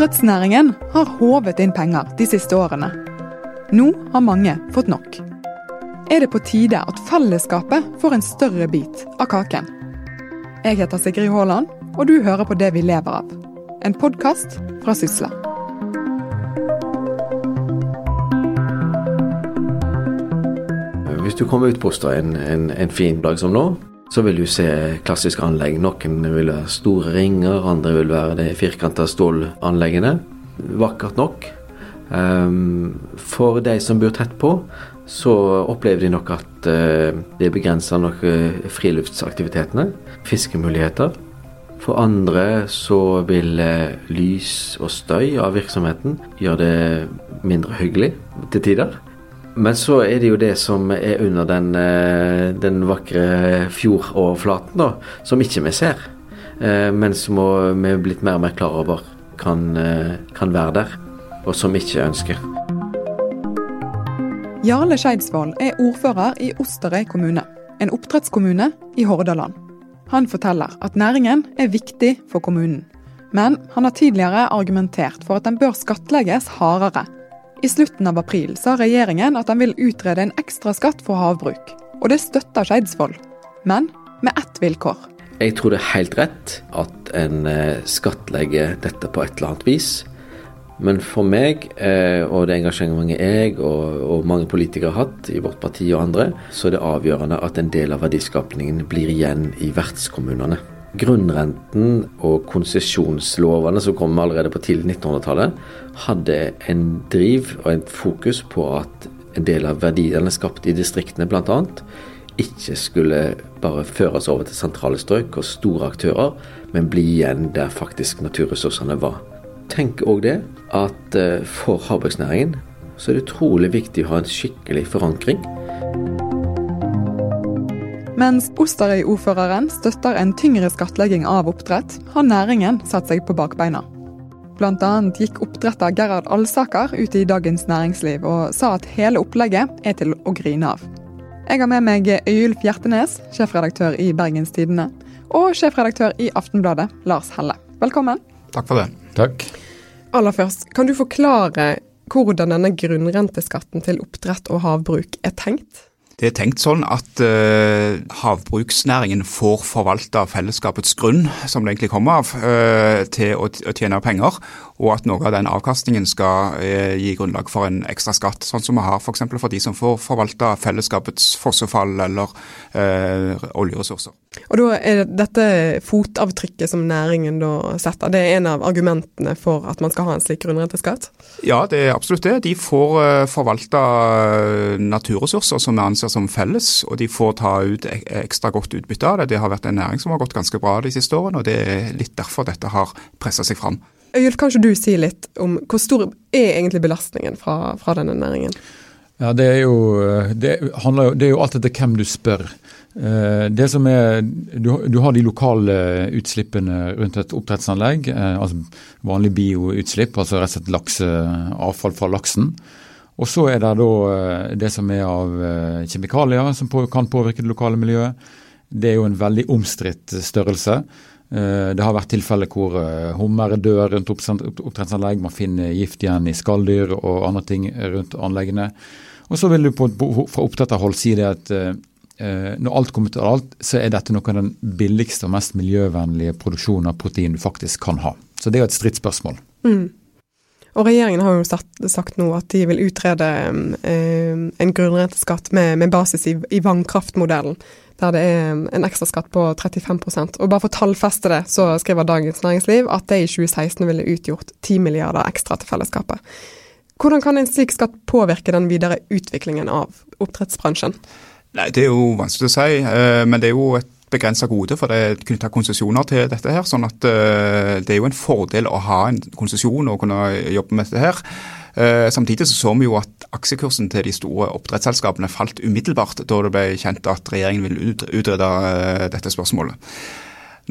Oppdrettsnæringen har håvet inn penger de siste årene. Nå har mange fått nok. Er det på tide at fellesskapet får en større bit av kaken? Jeg heter Sigrid Haaland, og du hører på Det vi lever av. En podkast fra Sysla. Hvis du kommer ut på en, en, en fin dag som nå, så vil du se klassiske anlegg. Noen vil være store ringer, andre vil være de firkanta stålanleggene. Vakkert nok. Um, for de som bor tett på, så opplever de nok at uh, det begrenser nok friluftsaktivitetene. Fiskemuligheter. For andre så vil uh, lys og støy av virksomheten gjøre det mindre hyggelig til tider. Men så er det jo det som er under den, eh, den vakre fjordoverflaten, da, som ikke vi ser. Eh, men som vi er blitt mer og mer klar over kan, eh, kan være der, og som vi ikke ønsker. Jarle Skeidsvold er ordfører i Osterøy kommune, en oppdrettskommune i Hordaland. Han forteller at næringen er viktig for kommunen. Men han har tidligere argumentert for at den bør skattlegges hardere i slutten av april sa regjeringen at den vil utrede en ekstra skatt for havbruk. Og det støtter Skeidsvoll, men med ett vilkår. Jeg tror det er helt rett at en eh, skattlegger dette på et eller annet vis. Men for meg, eh, og det engasjementet jeg og, mange politikere har hatt i vårt parti og andre, så er det avgjørende at en del av verdiskapningen blir igjen i vertskommunene. Grunnrenten og konsesjonslovene som kom allerede på tidlig 1900-tallet, hadde en driv og et fokus på at en del av verdiene skapt i distriktene bl.a. ikke skulle bare føres over til sentrale strøk og store aktører, men bli igjen der faktisk naturressursene var. Tenk òg det at eh, for havbruksnæringen så er det utrolig viktig å ha en skikkelig forankring. Mens Osterøy-ordføreren støtter en tyngre skattlegging av oppdrett, har næringen satt seg på bakbeina. Blant annet gikk oppdretter Gerhard Alsaker ut i Dagens Næringsliv og sa at hele opplegget er til å grine av. Jeg har med meg Øyulf Hjertenes, sjefredaktør i Bergens Tidende, og sjefredaktør i Aftenbladet, Lars Helle. Velkommen. Takk for det. Takk. Aller først, kan du forklare hvordan denne grunnrenteskatten til oppdrett og havbruk er tenkt? Det er tenkt sånn at uh, havbruksnæringen får forvalta fellesskapets grunn, som det egentlig kommer av, uh, til å, tjene penger, og at noe av den avkastningen skal uh, gi grunnlag for en ekstra skatt, sånn som vi har f.eks. For, for de som får forvalta fellesskapets fossefall eller oljeressurser. Og da er dette fotavtrykket som næringen da setter, det er en av argumentene for at man skal ha en slik grunnrenteskatt? Ja, det er absolutt det. De får forvalta naturressurser som vi anser som felles, og de får ta ut ekstra godt utbytte av det. Det har vært en næring som har gått ganske bra de siste årene, og det er litt derfor dette har pressa seg fram. Øyulf, kan ikke du si litt om hvor stor er egentlig belastningen fra, fra denne næringen? Ja, Det er jo, det handler, det er jo alt etter hvem du spør. Eh, det som er, du, du, har de lokale utslippene rundt et oppdrettsanlegg. Eh, altså Vanlig bioutslipp, altså rett og slett lakse, avfall fra laksen. Og så er det da eh, det som er av eh, kjemikalier som kan påvirke det lokale miljøet. Det er jo en veldig omstridt størrelse. Eh, det har vært tilfeller hvor hummer dør rundt oppdrettsanlegg. Man finner gift igjen i skalldyr og andre ting rundt anleggene. Og så vil du på, fra oppdretterhold si det at når alt kommer til alt, så er dette noe av den billigste og mest miljøvennlige produksjonen av protein du faktisk kan ha. Så det er jo et stridsspørsmål. Mm. Og regjeringen har jo sagt, sagt nå at de vil utrede eh, en grunnrenteskatt med, med basis i, i, vannkraftmodellen, der det er en ekstraskatt på 35 Og bare for å tallfeste det, så skriver Dagens Næringsliv at det i 2016 ville utgjort 10 milliarder ekstra til fellesskapet. Hvordan kan en slik skatt påvirke den videre utviklingen av oppdrettsbransjen? Nei, Det er jo vanskelig å si, eh, men det er jo et begrensa gode, for det er knytta konsesjoner til dette. her, sånn at uh, Det er jo en fordel å ha en konsesjon og kunne jobbe med dette. her. Uh, samtidig så, så vi jo at aksjekursen til de store oppdrettsselskapene falt umiddelbart da det ble kjent at regjeringen vil utrede dette spørsmålet.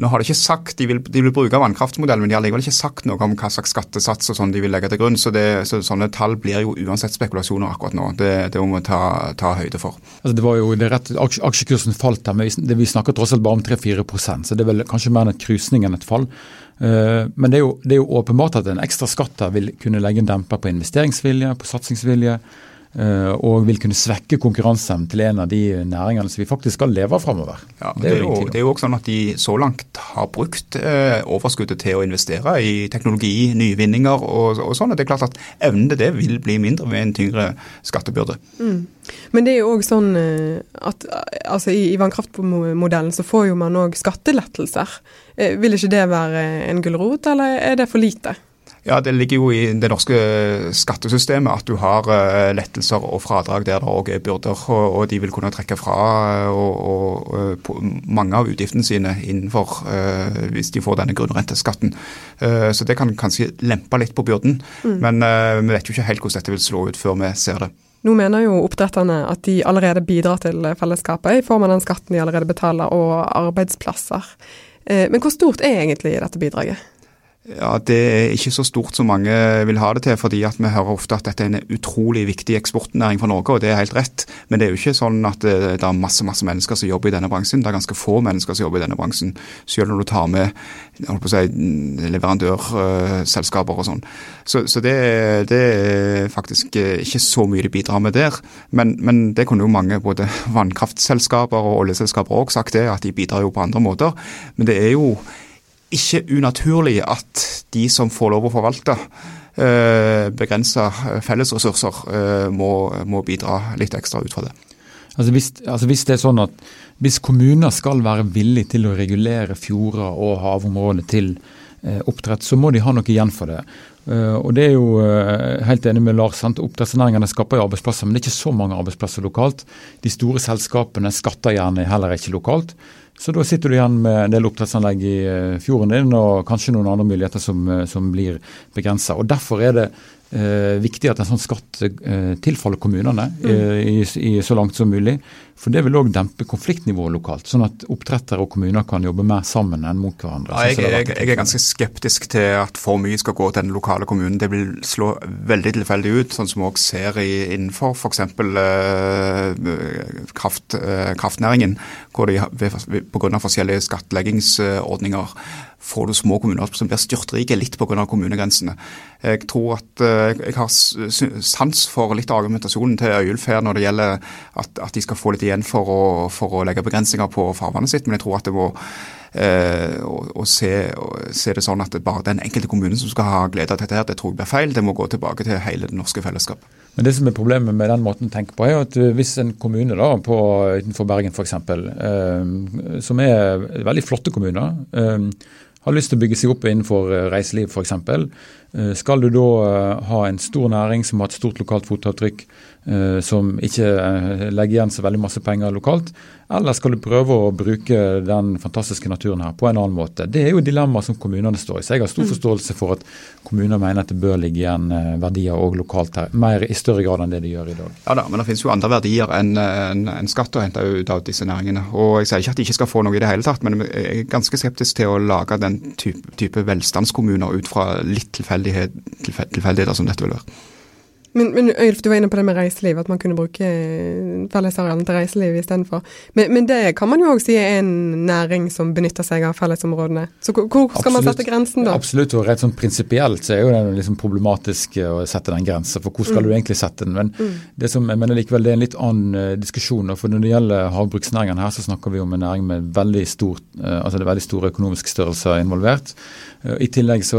Nå har De ikke sagt, de vil, de vil bruke vannkraftmodellen, men de har likevel ikke sagt noe om hva slags skattesats og sånn de vil legge til grunn. Så, det, så Sånne tall blir jo uansett spekulasjoner akkurat nå. Det, det må vi ta, ta, høyde for. Altså det var jo det rett, Aksjekursen falt der, men vi, vi snakker tross alt bare om 3-4% så det er vel kanskje mer en krusning enn et fall. Uh, men det er, jo, det er jo åpenbart at en ekstra skatt der vil kunne legge en demper på investeringsvilje, på satsingsvilje. Eh, og vil kunne svekke konkurranseevnen til en av de næringene som vi faktisk skal leve av framover. Ja, det, er jo, det er jo også sånn at de så langt har brukt eh, overskuddet til å investere i teknologi, nyvinninger og, og sånn. Det er klart at evnen til det vil bli mindre ved en tyngre skattebyrde. Mm. Men det er jo òg sånn eh, at altså i, i vannkraftmodellen så får jo man òg skattelettelser. Vil ikke det være en gulrot, eller er det for lite? Ja, Det ligger jo i det norske skattesystemet at du har uh, lettelser og fradrag der det òg er byrder, og, de vil kunne trekke fra og, og, mange av utgiftene sine innenfor uh, hvis de får denne grunnrenteskatten. så det kan kanskje lempe litt på byrden, mm. men vi vet jo ikke helt hvordan dette vil slå ut før vi ser det. Nå mener jo oppdretterne at de allerede bidrar til fellesskapet i form av den skatten de allerede betaler, og arbeidsplasser. Men hvor stort er egentlig dette bidraget? Ja, Det er ikke så stort som mange vil ha det til. fordi at Vi hører ofte at dette er en utrolig viktig eksportnæring for Norge, og det er helt rett. Men det er jo ikke sånn at eh, det er masse masse mennesker som jobber i denne bransjen. Det er ganske få mennesker som jobber i denne bransjen, selv når du tar med si, leverandørselskaper og sånn. Så, så det, det, er faktisk ikke så mye de bidrar med der. Men, men det kunne jo mange, både vannkraftselskaper og oljeselskaper òg sagt, det, at de bidrar jo på andre måter. Men det er jo ikke unaturlig at de som får lov å forvalte eh, begrensa fellesressurser, eh, må, må, bidra litt ekstra ut fra det. Altså hvis, altså hvis, det er sånn at hvis kommuner skal være villige til å regulere fjorder og havområder til eh, oppdrett, så må de ha noe igjen for det. Og det er jo helt enig med Lars. Oppdrettsnæringene skaper jo arbeidsplasser, men det er ikke så mange arbeidsplasser lokalt. De store selskapene skatter gjerne heller ikke lokalt. Så da sitter du igjen med en del oppdrettsanlegg i eh, fjorden din, og kanskje noen andre muligheter som, eh, som blir begrensa. Derfor er det eh, viktig at en sånn skatt eh, tilfaller kommunene mm. eh, i, i, så langt som mulig. For det vil òg dempe konfliktnivået lokalt, sånn at oppdrettere og kommuner kan jobbe mer sammen enn mot hverandre. Ja, jeg, jeg, jeg, er ganske skeptisk til at for mye skal gå til den lokale kommunen. Det vil slå veldig tilfeldig ut, sånn som vi òg ser i, innenfor f.eks. Eh, kraft, eh, kraftnæringen, hvor de pga. forskjellige skattleggingsordninger får du små kommuner som blir styrtrike litt pga. kommunegrensene. Jeg tror at eh, jeg har sans for litt av argumentasjonen til Øyulf her når det gjelder at, at, de skal få litt igjen for å, for å legge begrensninger på farvannet sitt, men jeg tror at det må eh, å, å se, å, se, det sånn at det bare den enkelte kommunen som skal ha glede av dette, her, det tror jeg blir feil. Det må gå tilbake til hele det norske fellesskapet. Men det som er Problemet med den måten å tenke på, er at eh, hvis en kommune da, på, utenfor Bergen f.eks., eh, som er veldig flotte kommuner, eh, har lyst til å bygge seg opp innenfor eh, reiseliv f.eks., eh, skal du da eh, ha en stor næring som har et stort lokalt fotavtrykk, som ikke legger igjen så veldig masse penger lokalt, eller skal du prøve å bruke den fantastiske naturen her på en annen måte? Det er jo dilemmaer som kommunene står i. Så jeg har stor mm. forståelse for at kommuner mener at det bør ligge igjen verdier òg lokalt her, mer i større grad enn det de gjør i dag. Ja da, men det finnes jo andre verdier enn en, en skatt å hente ut av disse næringene. Og jeg sier ikke at de ikke skal få noe i det hele tatt, men jeg er ganske skeptisk til å lage den type, type velstandskommuner ut fra litt tilfeldighet, tilfeldigheter som dette vil være. Men, men Øylf, du var inne på det med reiseliv, at man kunne bruke fellesarealene til reiseliv istedenfor. Men, men det kan man jo òg si er en næring som benytter seg av fellesområdene. Så hvor skal Absolutt. man sette grensen da? Absolutt, og rett sånn prinsipielt så er jo det liksom problematisk å sette den grensen. For hvor skal mm. du egentlig sette den? Men mm. det som jeg mener likevel det er en litt annen uh, diskusjon. For når det gjelder havbruksnæringen her, så snakker vi om en næring med veldig, stor, uh, altså det er veldig store økonomiske størrelser involvert. I tillegg så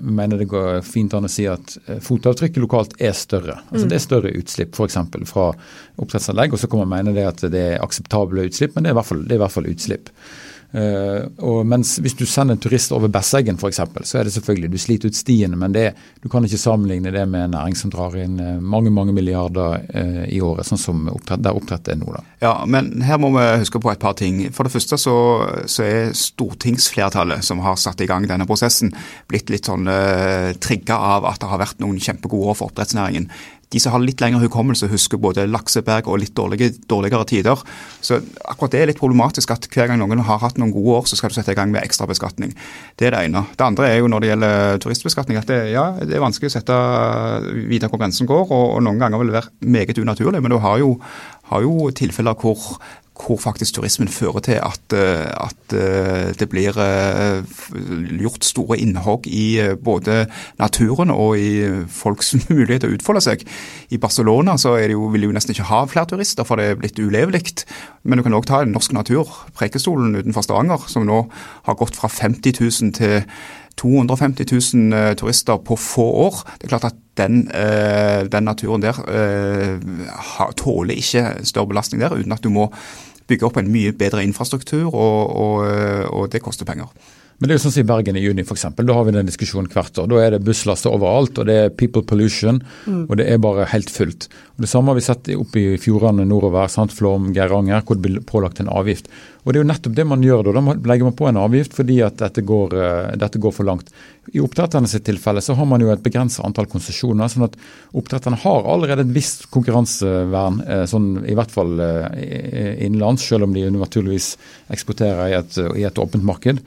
mener det går fint an å si at fotavtrykket lokalt er større større. Altså Det er større utslipp f.eks. fra oppdrettsanlegg. Og så kan man mene det at det er akseptable utslipp, men det er i hvert fall, i hvert fall utslipp. Uh, og mens Hvis du sender en turist over Besseggen f.eks., så er det selvfølgelig du sliter ut stiene, men det, du kan ikke sammenligne det med en næring som drar inn uh, mange mange milliarder uh, i året, sånn som oppdrett, der oppdrett er nå. da. Ja, men her må vi huske på et par ting. For det første så, så er stortingsflertallet som har satt i gang denne prosessen, blitt litt sånn uh, trigga av at det har vært noen kjempegode år for oppdrettsnæringen de som har litt lengre hukommelse, husker både lakseberg og litt dårlige, dårligere tider. Så akkurat det er litt problematisk at hver gang noen har hatt noen gode år, så skal du sette i gang med ekstrabeskatning. Det er det ene. Det andre er jo når det gjelder turistbeskatning, at det, ja, det er vanskelig å sette videre hvor grensen går, og, og noen ganger vil det være meget unaturlig. Men du har jo, har jo tilfeller hvor hvor faktisk turismen fører til at, eh, at eh, det blir eh, gjort store innhogg i både naturen og i folks mulighet til å utfolde seg. I Barcelona så er det jo, vil de jo nesten ikke ha flere turister, for det er blitt ulevelig. Men du kan òg ta norsk natur, Preikestolen utenfor Stavanger, som nå har gått fra 50 000 til 250 000 turister på få år. Det er klart at den, den naturen der tåler ikke større belastning der, uten at du må bygge opp en mye bedre infrastruktur, og, og, og det koster penger. Men det er jo sånn som i Bergen i juni f.eks. Da har vi den diskusjonen hvert år. Da er det busslaster overalt, og det er people pollution, mm. og det er bare helt fullt. Og Det samme har vi sett oppe i fjordene nordover, sant? Flåm, Geiranger, hvor det blir pålagt en avgift. Og Det er jo nettopp det man gjør da. Da legger man på en avgift fordi at dette går, uh, dette går for langt. I oppdretternes tilfelle så har man jo et begrenset antall konsesjoner. sånn at oppdretterne har allerede et visst konkurransevern, uh, sånn i hvert fall uh, innenlands, selv om de naturligvis eksporterer i et, i et åpent marked.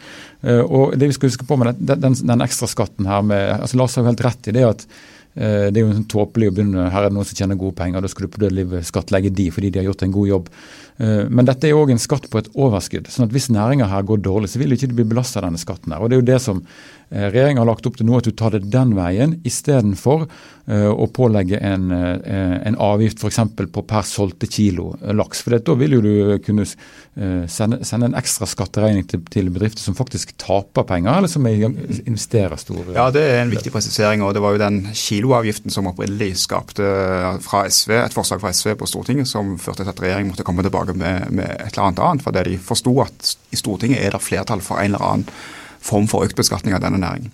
og det vi skal huske på med den, den, den ekstra skatten her med, altså Lars har jo helt rett i det at det er jo sånn tåpelig å begynne her er det noen som tjener gode penger, da skal du på det livet skattlegge de fordi de har gjort en god jobb. Eh, men dette er òg en skatt på et overskudd. sånn at Hvis næringa her går dårlig, så vil ikke de bli belasta av denne skatten. her. Og Det er jo det som eh, regjeringa har lagt opp til nå, at du tar det den veien istedenfor å pålegge en, en avgift f.eks. på per solgte kilo laks. For Da vil jo du kunne sende, sende, en ekstra skatteregning til, til, bedrifter som faktisk taper penger, eller som investerer store Ja, det er en viktig presisering. og Det var jo den kiloavgiften som opprinnelig skapte fra SV, et forslag fra SV på Stortinget som førte til at regjeringen måtte komme tilbake med, med et eller annet annet. Fordi de forsto at i Stortinget er det flertall for en eller annen form for økt beskatning av denne næringen.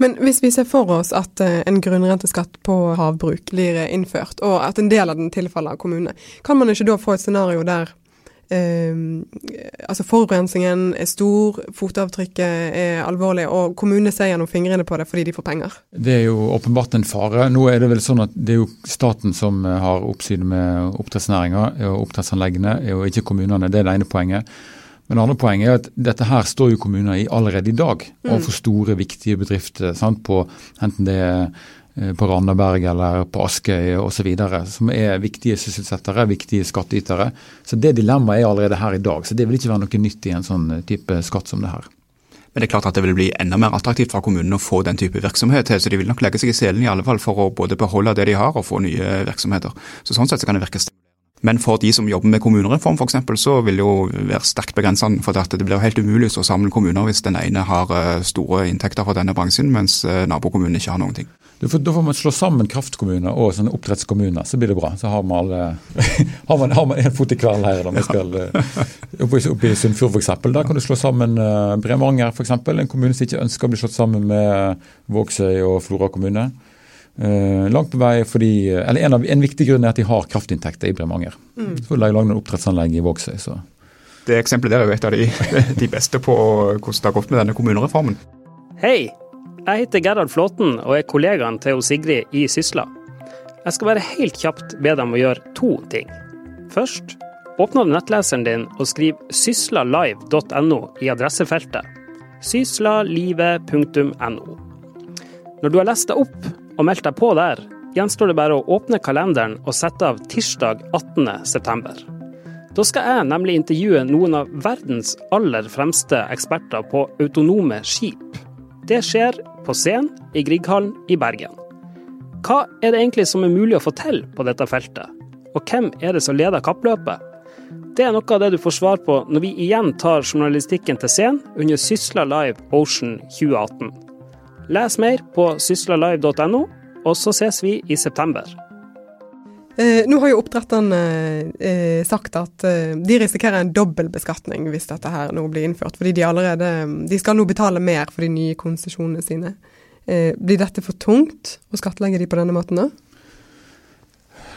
Men hvis vi ser for oss at uh, en grunnrenteskatt på havbruk blir innført, og at en del av den tilfaller kommunene, kan man ikke da få et scenario der altså Forurensningen er stor, fotavtrykket er alvorlig, og kommunene ser gjennom fingrene på det fordi de får penger. Det er jo åpenbart en fare. Nå er det vel sånn at det er jo staten som har oppsyn med oppdrettsnæringa og oppdrettsanleggene, og ikke kommunene. Det er det ene poenget. Men det andre poenget er at dette her står jo kommuner i allerede i dag, mm. overfor store, viktige bedrifter. Sant, på enten det er Eh, på Randaberg eller på Askøy osv., som er viktige sysselsettere, viktige skattytere. Så Det dilemmaet er allerede her i dag, så det vil ikke være noe nytt i en sånn type skatt som det her. Men det er klart at det vil bli enda mer attraktivt for kommunene å få den type virksomhet til, så de vil nok legge seg i selen i alle fall for å både beholde det de har og få nye virksomheter. Så Sånn sett så kan det virke men for de som jobber med kommunereform f.eks., så vil det jo være sterkt begrensende. For det blir helt umulig å samle kommuner hvis den ene har eh, store inntekter fra denne bransjen, mens eh, nabokommunen ikke har noen ting. Får, da får man slå sammen kraftkommuner og sånne oppdrettskommuner, så blir det bra. Så har man, alle, har man, har man en fot i hver leir. Da vi skal eh, oppe, oppe i Sunnfjord f.eks. Da kan du slå sammen uh, Bremanger f.eks., en kommune som ikke ønsker å bli slått sammen med Vågsøy og Flora kommune. Uh, langt på vei fordi, eller en, av, en, viktig grunn er at de har kraftinntekter i Bremanger. Mm. Så lage de oppdrettsanlegg i Vågsøy. så... Det eksempelet der er jo et av de, de beste på hvordan det har gått med denne kommunereformen. Hei, jeg heter Gerhard Flåten og er kollegaen til Sigrid i Sysla. Jeg skal være helt kjapt be deg om å gjøre to ting. Først, åpner du nettleseren din og skriv syslalive.no i adressefeltet. syslalive.no. Når du har lest deg opp og meldt deg på der, gjenstår det bare å åpne kalenderen og sette av tirsdag 18.9. Da skal jeg nemlig intervjue noen av verdens aller fremste eksperter på autonome skip. Det skjer på scenen i Grieghallen i Bergen. Hva er det egentlig som er mulig å få til på dette feltet? Og hvem er det som leder kappløpet? Det er noe av det du får svar på når vi igjen tar journalistikken til scenen under Sysla Live Ocean 2018. Les mer på syslalive.no, og så ses vi i september. Eh, nå har jo oppdretterne eh, sagt at eh, de risikerer en dobbeltbeskatning hvis dette her nå blir innført. Fordi de allerede De skal nå betale mer for de nye konsesjonene sine. Eh, blir dette for tungt å skattlegge de på denne måten da?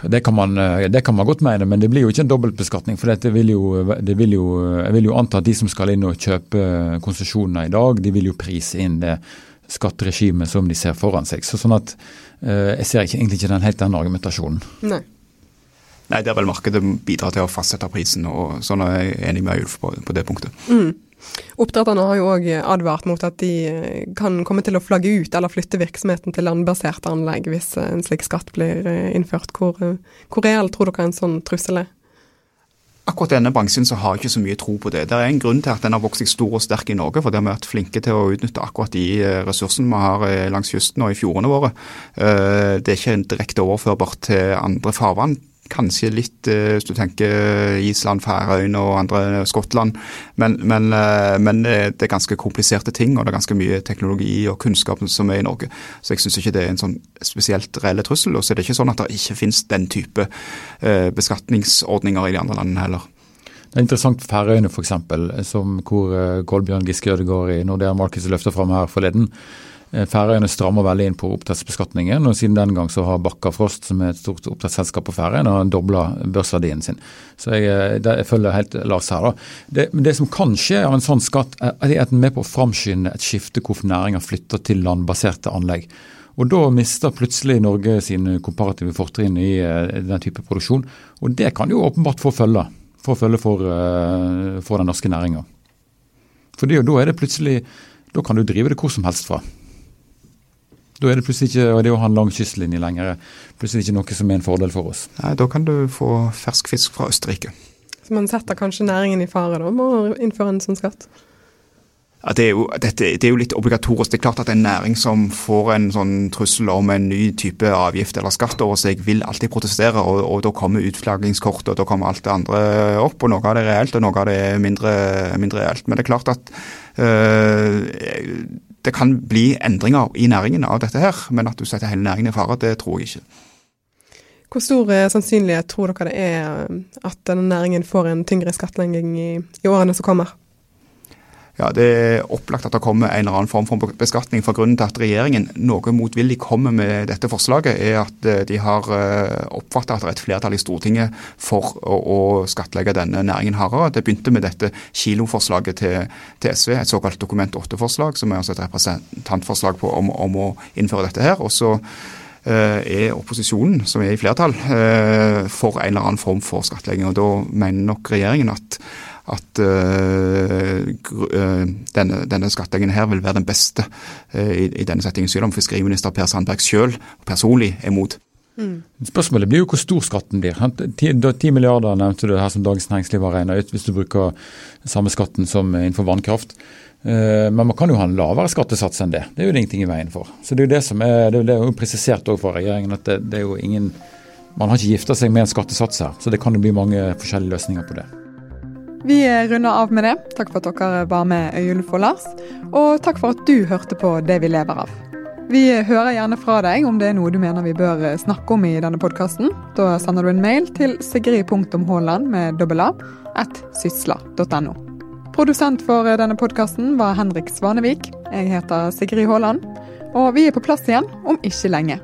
Det kan, man, eh, det kan man godt mene, men det blir jo ikke en dobbeltbeskatning. For det vil, jo, det vil jo, jeg vil jo anta at de som skal inn og kjøpe konsesjoner i dag, de vil jo prise inn det skatteregimet som de ser foran seg. Så sånn at eh, Jeg ser ikke, egentlig ikke den helt den argumentasjonen. Nei. Nei, der vil markedet bidra til å fastsette prisen, og sånn er jeg enig med Ulf på, på det punktet. Mm. Oppdretterne har jo òg advart mot at de eh, kan komme til å flagge ut eller flytte virksomheten til landbaserte anlegg hvis eh, en slik skatt blir eh, innført. Hvor, hvor reell tror dere en sånn trussel er? Akkurat denne bransjen så har jeg ikke så mye tro på det. Det er en grunn til at den har vokst seg stor og sterk i Norge, for det har vi vært flinke til å utnytte akkurat de ressursene vi har langs kysten og i fjordene våre. Det er ikke direkte overførbart til andre farvann Kanskje litt eh, hvis du tenker Island, Færøyene og andre Skottland. Men, men, eh, men, det er ganske kompliserte ting, og det er ganske mye teknologi og kunnskap som er i Norge. Så jeg syns ikke det er en sånn spesielt reell trussel. Og så er det ikke sånn at det ikke finnes den type eh, beskatningsordninger i de andre landene heller. Det er interessant for Færøyene f.eks., hvor Kolbjørn Giske Ødegaard i Nordea Markets løfter fram her forleden. Eh, Færøyene strammer veldig inn på oppdrettsbeskatningen, og siden den gang så har Bakkafrost, som er et stort oppdrettsselskap på Færøyene, dobla børsverdien sin. Så jeg, eh, jeg, følger helt Lars her. da. Det, det, som kan skje av en sånn skatt, er at den er med på å framskynde et skifte hvor næringa flytter til landbaserte anlegg. Og Da mister plutselig Norge sine komparative fortrinn i uh, den type produksjon. Og Det kan jo åpenbart få følge, få følge for, for den norske næringa. For da er det plutselig, da kan du drive det hvor som helst fra. Da er det plutselig ikke og det å ha en lang kystlinje lenger plutselig ikke noe som er en fordel for oss. Nei, Da kan du få fersk fisk fra Østerrike. Så man setter kanskje næringen i fare da, med å innføre en sånn skatt? Ja, det, er jo, dette, det, er jo, litt obligatorisk. Det er klart at En næring som får en sånn trussel om en ny type avgift eller skatt over seg, vil alltid protestere. og, og Da kommer utflaggingskort og da kommer alt det andre opp. og Noe av det er reelt og noe av det er mindre, mindre reelt. Men det er klart at øh, det kan bli endringer i næringen av dette her, men at du setter hele næringen i fare, det tror jeg ikke. Hvor stor eh, sannsynlighet tror dere det er eh, at denne næringen får en tyngre skattlegging i, i årene som kommer? Ja, Det er opplagt at det kommer en eller annen form for beskatning. for Grunnen til at regjeringen noe motvillig kommer med dette forslaget, er at eh, de har oppfatta oppfattet at det er et flertall i Stortinget for å, å skattlegge denne næringen hardere. Det begynte med dette kiloforslaget til, til SV, et såkalt Dokument 8-forslag, som er altså et representantforslag på om, om, å innføre dette her. Og så eh, er opposisjonen, som er i flertall, for en eller annen form for skattlegging. og Da mener nok regjeringen at at uh, denne, denne skattleggingen her vil være den beste uh, i, i, denne settingen, selv om fiskeriminister Per Sandberg selv personlig er mot. Mm. Spørsmålet blir jo hvor stor skatten blir. 10, 10 milliarder nevnte du her som Dagens Næringsliv har regna ut, hvis du bruker samme skatten som innenfor vannkraft. Men man kan jo ha en lavere skattesats enn det. Det er jo ingenting i veien for. Så Det er jo det som er, det er jo presisert overfor regjeringen at det, det, er jo ingen Man har ikke gifta seg med en skattesats her, så det kan jo bli mange forskjellige løsninger på det. Vi runder av med det. Takk for at dere var med, Øyulf og Lars. Og takk for at du hørte på Det vi lever av. Vi hører gjerne fra deg om det er noe du mener vi bør snakke om i denne podkasten. Da sender du en mail til sigrid.haaland med dobbel a at sysla.no. Produsent for denne podkasten var Henrik Svanevik. Jeg heter Sigrid Haaland. Og vi er på plass igjen om ikke lenge.